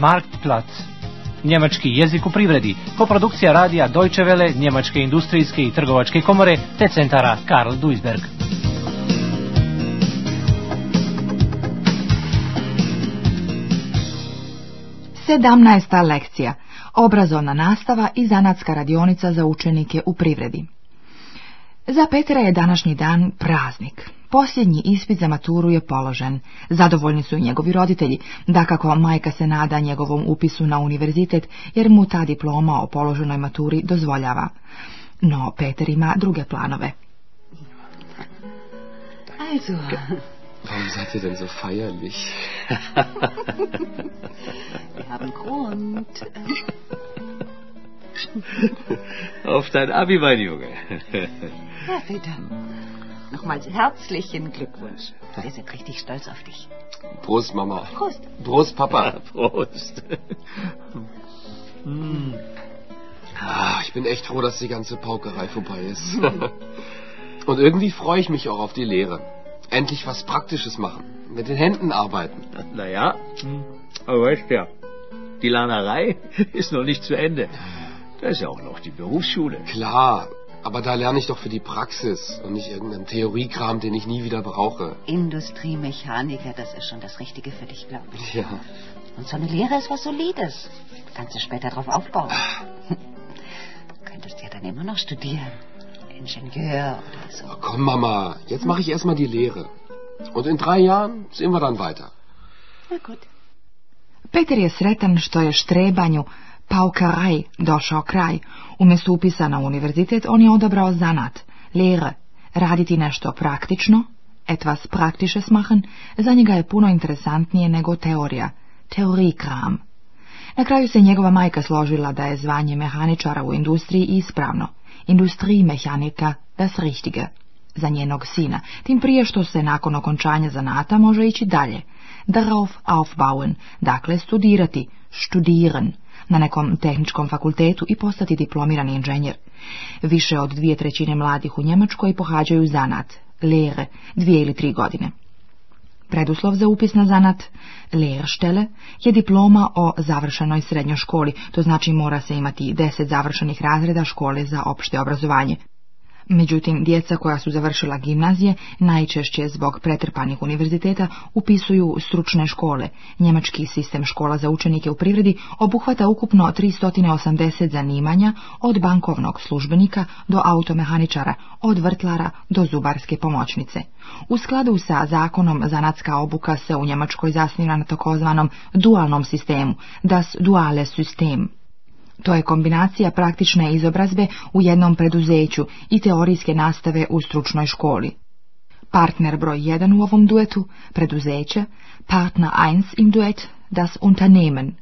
Marktplatz. Njemački jezik u privredi, koprodukcija radija Deutsche Welle, Njemačke industrijske i trgovačke komore te centara Karl Duisberg. Sedamnaesta lekcija. Obrazovna nastava i zanatska radionica za učenike u privredi. Za Petra je današnji dan praznik. Posljednji ispit za maturu je položen. Zadovoljni su i njegovi roditelji, da kako majka se nada njegovom upisu na univerzitet, jer mu ta diploma o položenoj maturi dozvoljava. No, Peter ima druge planove. Also. Warum seid ihr denn so feierlich? Wir haben Grund. Auf dein Abi, mein Junge. Ja, Nochmals herzlichen Glückwunsch. Wir sind richtig stolz auf dich. Prost, Mama. Prost. Prost, Papa. Prost. mm. ah, ich bin echt froh, dass die ganze Paukerei vorbei ist. Und irgendwie freue ich mich auch auf die Lehre. Endlich was Praktisches machen. Mit den Händen arbeiten. Naja, aber weißt ja, die Lanerei ist noch nicht zu Ende. Da ist ja auch noch die Berufsschule. Klar, aber da lerne ich doch für die Praxis und nicht irgendeinen Theoriekram, den ich nie wieder brauche. Industriemechaniker, das ist schon das Richtige für dich, glaube ich. Ja. Und so eine Lehre ist was Solides. kannst du später drauf aufbauen. du könntest ja dann immer noch studieren. Ingenieur oder so. Oh, komm, Mama, jetzt mache ich erstmal die Lehre. Und in drei Jahren sehen wir dann weiter. Na gut. Peter je sretan što je štrebanju paukaraj došao kraj. Umjesto upisa na univerzitet, on je odabrao zanat, lere, raditi nešto praktično, etwas praktisches machen, za njega je puno interesantnije nego teorija, kram. Na kraju se njegova majka složila da je zvanje mehaničara u industriji ispravno, industriji mehanika das richtige, za njenog sina, tim prije što se nakon okončanja zanata može ići dalje, darauf aufbauen, dakle studirati, studieren, na nekom tehničkom fakultetu i postati diplomirani inženjer. Više od dvije trećine mladih u Njemačkoj pohađaju zanat, lehre, dvije ili tri godine. Preduslov za upis na zanat Lehrstelle je diploma o završenoj srednjoj školi, to znači mora se imati deset završenih razreda škole za opšte obrazovanje. Međutim, djeca koja su završila gimnazije najčešće zbog pretrpanih univerziteta upisuju stručne škole. Njemački sistem škola za učenike u privredi obuhvata ukupno 380 zanimanja od bankovnog službenika do automehaničara, od vrtlara do zubarske pomoćnice. U skladu sa zakonom zanatska obuka se u Njemačkoj zasniva na takozvanom dualnom sistemu, das duale system. To je kombinacija praktične izobrazbe u jednom preduzeću i teorijske nastave u stručnoj školi. Partner broj 1 u ovom duetu, preduzeće, partner 1 im duet, das Unternehmen.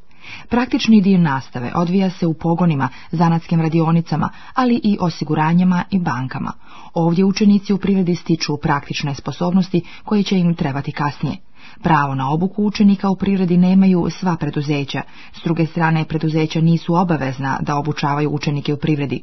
Praktični dio nastave odvija se u pogonima, zanatskim radionicama, ali i osiguranjama i bankama. Ovdje učenici u priredi stiču praktične sposobnosti koje će im trebati kasnije. Pravo na obuku učenika u prirodi nemaju sva preduzeća, s druge strane preduzeća nisu obavezna da obučavaju učenike u privredi.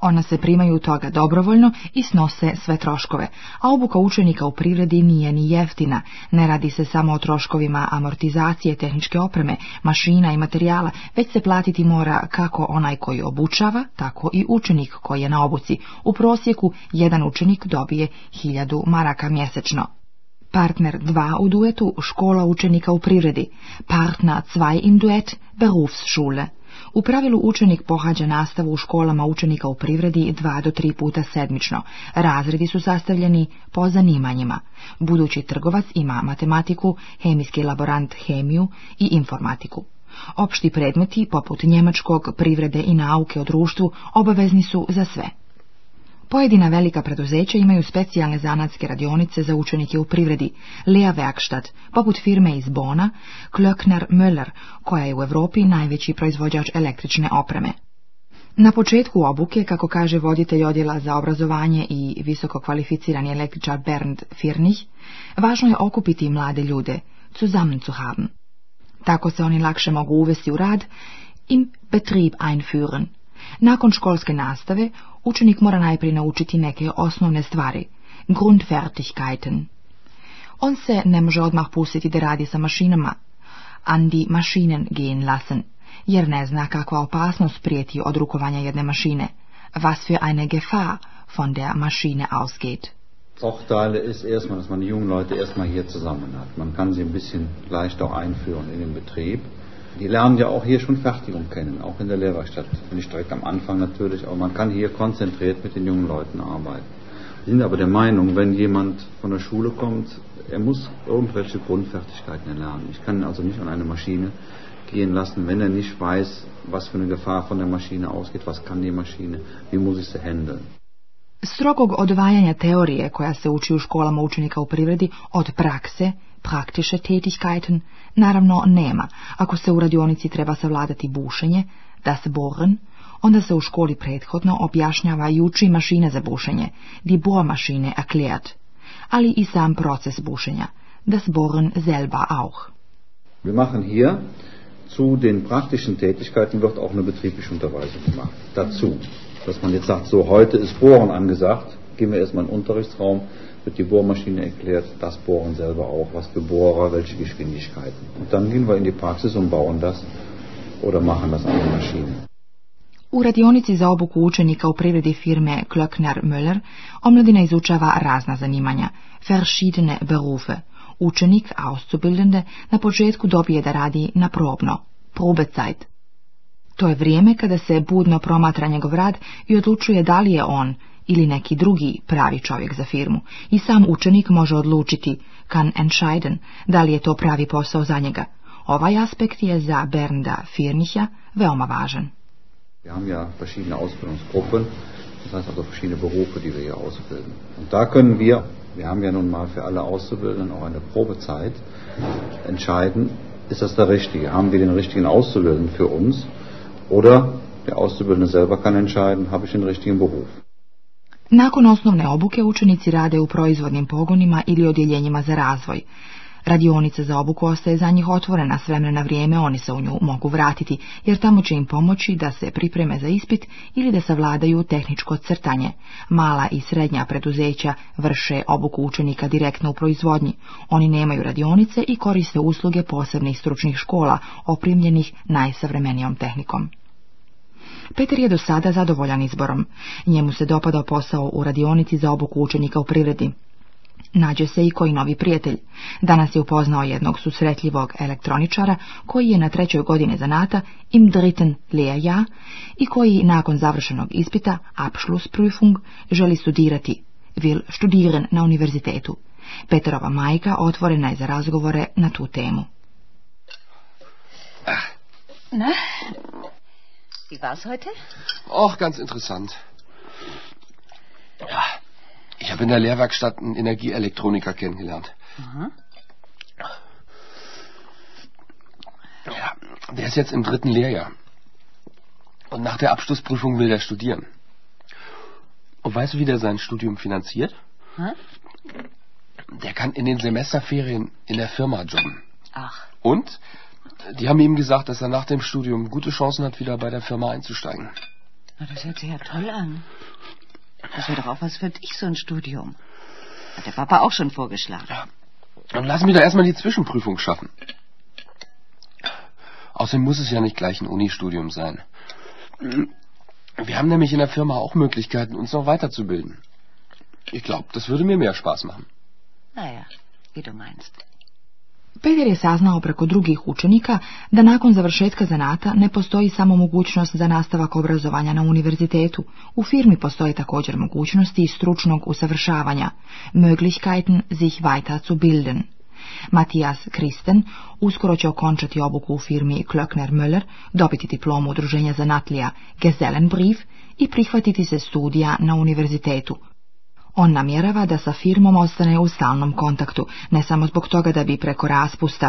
Ona se primaju toga dobrovoljno i snose sve troškove, a obuka učenika u privredi nije ni jeftina. Ne radi se samo o troškovima amortizacije tehničke opreme, mašina i materijala, već se platiti mora kako onaj koji obučava, tako i učenik koji je na obuci. U prosjeku jedan učenik dobije hiljadu maraka mjesečno. Partner 2 u duetu Škola učenika u priredi, Partner 2 in duet Berufsschule. U pravilu učenik pohađa nastavu u školama učenika u privredi dva do tri puta sedmično. Razredi su sastavljeni po zanimanjima. Budući trgovac ima matematiku, hemijski laborant hemiju i informatiku. Opšti predmeti, poput njemačkog, privrede i nauke o društvu, obavezni su za sve. Pojedina velika preduzeća imaju specijalne zanatske radionice za učenike u privredi, Lea Werkstatt, poput firme iz Bona, Klöckner Möller, koja je u Europi najveći proizvođač električne opreme. Na početku obuke, kako kaže voditelj odjela za obrazovanje i visoko kvalificirani električar Bernd Firnich, važno je okupiti mlade ljude, zusammen zu Tako se oni lakše mogu uvesti u rad, im Betrieb einführen. Nakon školske nastave učenik mora najprije naučiti neke osnovne stvari, Grundfertigkeiten. On se ne može odmah pustiti da radi sa mašinama, an die Maschinen gehen lassen, jer ne zna kakva opasnost prijeti od rukovanja jedne mašine, was für eine Gefahr von der Maschine ausgeht. Vorteile ist erstmal, dass man die jungen Leute erstmal hier zusammen hat. Man kann sie ein bisschen leichter einführen in den Betrieb. Die lernen ja auch hier schon Fertigung kennen, auch in der Lehrwerkstatt. Nicht direkt am Anfang natürlich, aber man kann hier konzentriert mit den jungen Leuten arbeiten. Wir sind aber der Meinung, wenn jemand von der Schule kommt, er muss irgendwelche Grundfertigkeiten erlernen. Ich kann also nicht an eine Maschine gehen lassen, wenn er nicht weiß, was für eine Gefahr von der Maschine ausgeht, was kann die Maschine, wie muss ich sie handeln. Strogog odvajanja teorije koja se uči u školama učenika u privredi od prakse – praktische tätigkeiten. Naravno, nema. Ako se u radionici treba savladati bušenje, das bohren, onda se u školi prethodno objašnjava i uči mašina za bušenje, die Bohrmaschine erklärt, ali i sam proces bušenja, das Bohren selber auch. Wir machen hier zu den praktischen Tätigkeiten wird auch eine betriebliche Unterweisung gemacht. Dazu, dass man jetzt sagt, so heute ist Bohren angesagt, gehen wir erstmal in den Unterrichtsraum, wird die Bohrmaschine erklärt, das Bohren selber auch, was für Bohrer, welche Geschwindigkeiten. Und dann gehen wir in die Praxis und bauen das oder machen das an der Maschine. U radionici za obuku učenika u privredi firme Klöckner Möller omladina izučava razna zanimanja, verschiedene berufe. Učenik auszubildende na početku dobije da radi na probno, probezeit. To je vrijeme kada se budno promatra njegov rad i odlučuje da li je on, ili neki drugi pravi čovjek za firmu i sam učenik može odlučiti kan entscheiden da li je to pravi posao za njega. Ovaj aspekt je za Bernda Firnicha veoma važan. Wir haben ja verschiedene Ausbildungsgruppen, das heißt also verschiedene Berufe, die wir hier ausbilden. Und da können wir, wir haben ja nun mal für alle Auszubildenden auch eine Probezeit, entscheiden, ist das der Richtige? Haben wir den richtigen Auszubildenden für uns? Oder der Auszubildende selber kann entscheiden, habe ich den richtigen Beruf? Nakon osnovne obuke učenici rade u proizvodnim pogonima ili odjeljenjima za razvoj. Radionica za obuku ostaje za njih otvorena s vremena na vrijeme, oni se u nju mogu vratiti, jer tamo će im pomoći da se pripreme za ispit ili da savladaju tehničko crtanje. Mala i srednja preduzeća vrše obuku učenika direktno u proizvodnji. Oni nemaju radionice i koriste usluge posebnih stručnih škola, oprimljenih najsavremenijom tehnikom. Peter je do sada zadovoljan izborom. Njemu se dopadao posao u radionici za obuku učenika u priredi. Nađe se i koji novi prijatelj. Danas je upoznao jednog susretljivog elektroničara koji je na trećoj godine zanata im dritten Lea ja i koji nakon završenog ispita Abschlussprüfung želi studirati, vil studiren na univerzitetu. Peterova majka otvorena je za razgovore na tu temu. Na, Wie war's heute? Auch ganz interessant. Ja, ich habe in der Lehrwerkstatt einen Energieelektroniker kennengelernt. Mhm. Ja, der ist jetzt im dritten Lehrjahr. Und nach der Abschlussprüfung will er studieren. Und weißt du, wie der sein Studium finanziert? Hm? Der kann in den Semesterferien in der Firma jobben. Ach. Und die haben ihm gesagt, dass er nach dem Studium gute Chancen hat, wieder bei der Firma einzusteigen. Na, das hört sich ja toll an. Das wäre doch auch was für dich, so ein Studium. Hat der Papa auch schon vorgeschlagen. Ja. Dann lassen wir doch erstmal die Zwischenprüfung schaffen. Außerdem muss es ja nicht gleich ein Unistudium sein. Wir haben nämlich in der Firma auch Möglichkeiten, uns noch weiterzubilden. Ich glaube, das würde mir mehr Spaß machen. Naja, wie du meinst. Peder je saznao preko drugih učenika da nakon završetka zanata ne postoji samo mogućnost za nastavak obrazovanja na univerzitetu. U firmi postoje također mogućnosti stručnog usavršavanja, Möglichkeiten sich weiter zu bilden. Matijas Kristen uskoro će okončati obuku u firmi Klöckner Müller, dobiti diplomu udruženja zanatlija Gesellenbrief i prihvatiti se studija na univerzitetu, on namjerava da sa firmom ostane u stalnom kontaktu, ne samo zbog toga da bi preko raspusta,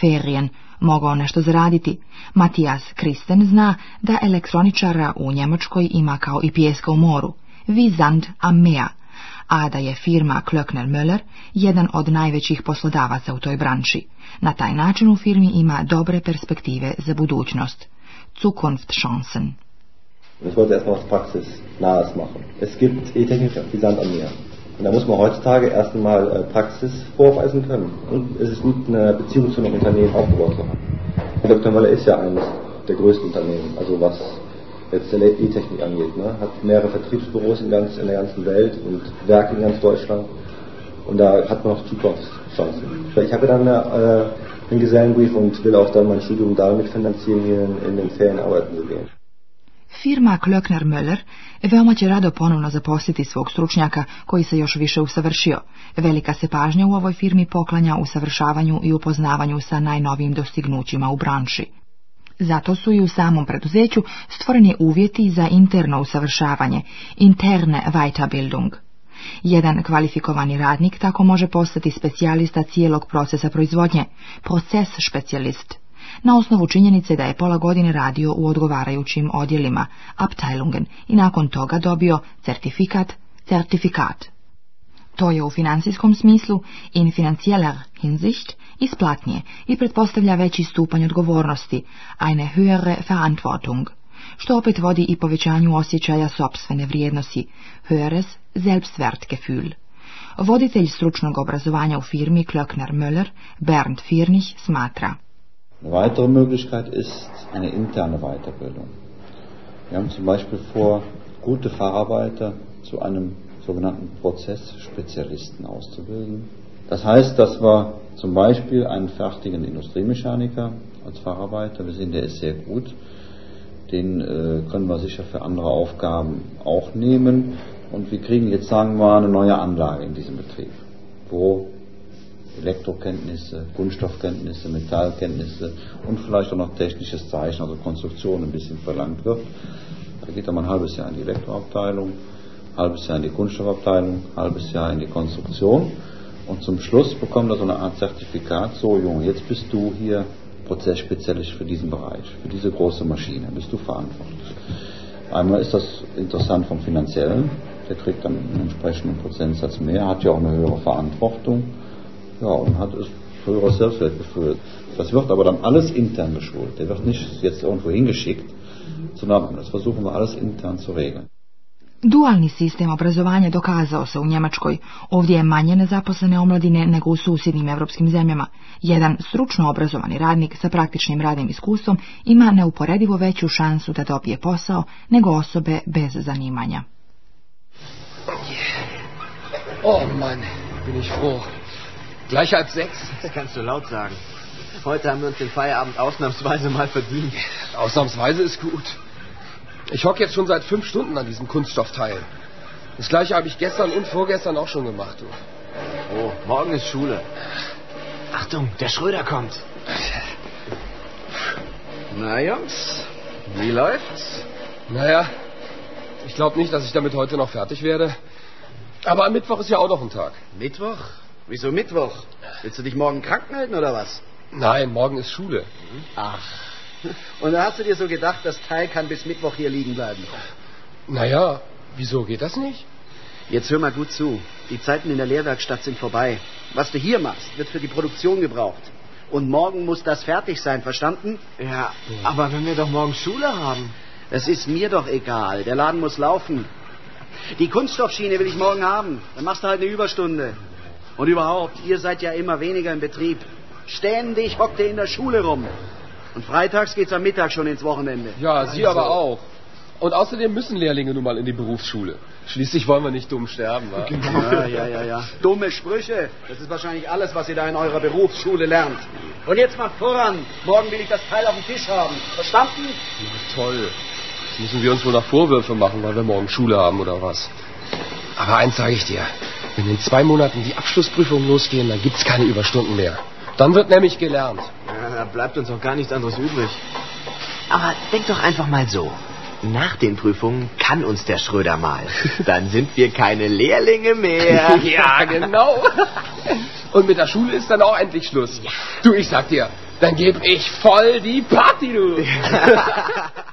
ferien, mogao nešto zaraditi. Matijas Kristen zna da elektroničara u Njemačkoj ima kao i pjeska u moru, Vizand Amea, a da je firma Klöckner möller jedan od najvećih poslodavaca u toj branši. Na taj način u firmi ima dobre perspektive za budućnost. Zukunftschancen. Und ich wollte erstmal was Praxisnahes machen. Es gibt e technik die Sand am Meer. Und da muss man heutzutage erstmal einmal äh, Praxis vorweisen können. Und es ist gut, eine Beziehung zu einem Unternehmen aufgebaut zu haben. Dr. Möller ist ja eines der größten Unternehmen, also was jetzt E-Technik angeht. Ne? Hat mehrere Vertriebsbüros in, ganz, in der ganzen Welt und Werke in ganz Deutschland. Und da hat man auch Zukunftschancen. Ich habe dann eine, äh, einen Gesellenbrief und will auch dann mein Studium damit finanzieren, hier in, in den Ferien arbeiten zu gehen. Firma Klöckner Möller veoma će rado ponovno zaposliti svog stručnjaka koji se još više usavršio. Velika se pažnja u ovoj firmi poklanja usavršavanju i upoznavanju sa najnovijim dostignućima u branši. Zato su i u samom preduzeću stvoreni uvjeti za interno usavršavanje, interne Weiterbildung. Jedan kvalifikovani radnik tako može postati specijalista cijelog procesa proizvodnje, proces specijalist na osnovu činjenice da je pola godine radio u odgovarajućim odjelima Abteilungen i nakon toga dobio certifikat certifikat. To je u financijskom smislu in financieller hinsicht isplatnije i pretpostavlja veći stupanj odgovornosti, eine höhere Verantwortung, što opet vodi i povećanju osjećaja sobstvene vrijednosti, höheres Selbstwertgefühl. Voditelj stručnog obrazovanja u firmi Klöckner Möller, Bernd Firnich, smatra. Eine weitere Möglichkeit ist eine interne Weiterbildung. Wir haben zum Beispiel vor, gute Facharbeiter zu einem sogenannten Prozessspezialisten auszubilden. Das heißt, dass wir zum Beispiel einen fertigen Industriemechaniker als Facharbeiter, wir sehen, der ist sehr gut, den äh, können wir sicher für andere Aufgaben auch nehmen. Und wir kriegen jetzt, sagen wir mal, eine neue Anlage in diesem Betrieb, wo Elektrokenntnisse, Kunststoffkenntnisse, Metallkenntnisse und vielleicht auch noch technisches Zeichen, also Konstruktion ein bisschen verlangt wird. Da geht dann mal ein halbes Jahr in die Elektroabteilung, ein halbes Jahr in die Kunststoffabteilung, ein halbes Jahr in die Konstruktion und zum Schluss bekommt er so eine Art Zertifikat, so Junge, jetzt bist du hier Prozessspezialist für diesen Bereich, für diese große Maschine, bist du verantwortlich. Einmal ist das interessant vom finanziellen, der kriegt dann einen entsprechenden Prozentsatz mehr, hat ja auch eine höhere Verantwortung Ja, und hat es früheres Selbstwert geführt. Das wird aber dann alles intern geschult. Der wird nicht jetzt irgendwo hingeschickt, sondern das versuchen wir alles intern zu regeln. Dualni sistem obrazovanja dokazao se u Njemačkoj. Ovdje je manje nezaposlene omladine nego u susjednim evropskim zemljama. Jedan stručno obrazovani radnik sa praktičnim radnim iskustvom ima neuporedivo veću šansu da dobije posao nego osobe bez zanimanja. Oh man, bin ich froh. Gleich halb sechs? Das kannst du laut sagen. Heute haben wir uns den Feierabend ausnahmsweise mal verdient. Ausnahmsweise ist gut. Ich hocke jetzt schon seit fünf Stunden an diesem Kunststoffteil. Das gleiche habe ich gestern und vorgestern auch schon gemacht, du. Oh, morgen ist Schule. Achtung, der Schröder kommt. Na, Jungs, wie läuft's? Naja, ich glaube nicht, dass ich damit heute noch fertig werde. Aber am Mittwoch ist ja auch noch ein Tag. Mittwoch? Wieso Mittwoch? Willst du dich morgen krank melden oder was? Nein, morgen ist Schule. Ach. Und da hast du dir so gedacht, das Teil kann bis Mittwoch hier liegen bleiben. Naja, wieso geht das nicht? Jetzt hör mal gut zu. Die Zeiten in der Lehrwerkstatt sind vorbei. Was du hier machst, wird für die Produktion gebraucht. Und morgen muss das fertig sein, verstanden? Ja, aber wenn wir doch morgen Schule haben. Es ist mir doch egal. Der Laden muss laufen. Die Kunststoffschiene will ich morgen haben. Dann machst du halt eine Überstunde. Und überhaupt, ihr seid ja immer weniger im Betrieb. Ständig hockt ihr in der Schule rum. Und freitags geht's am Mittag schon ins Wochenende. Ja, Sie also. aber auch. Und außerdem müssen Lehrlinge nun mal in die Berufsschule. Schließlich wollen wir nicht dumm sterben, wa? Genau. Ja, ja, ja, ja. Dumme Sprüche. Das ist wahrscheinlich alles, was ihr da in eurer Berufsschule lernt. Und jetzt macht voran. Morgen will ich das Teil auf dem Tisch haben. Verstanden? Ja, toll. Jetzt müssen wir uns wohl noch Vorwürfe machen, weil wir morgen Schule haben oder was. Aber eins sage ich dir. Wenn in zwei Monaten die Abschlussprüfungen losgehen, dann gibt's keine Überstunden mehr. Dann wird nämlich gelernt. Ja, da bleibt uns auch gar nichts anderes übrig. Aber denk doch einfach mal so. Nach den Prüfungen kann uns der Schröder mal. Dann sind wir keine Lehrlinge mehr. ja, genau. Und mit der Schule ist dann auch endlich Schluss. Ja. Du, ich sag dir, dann geb ich voll die Party, du.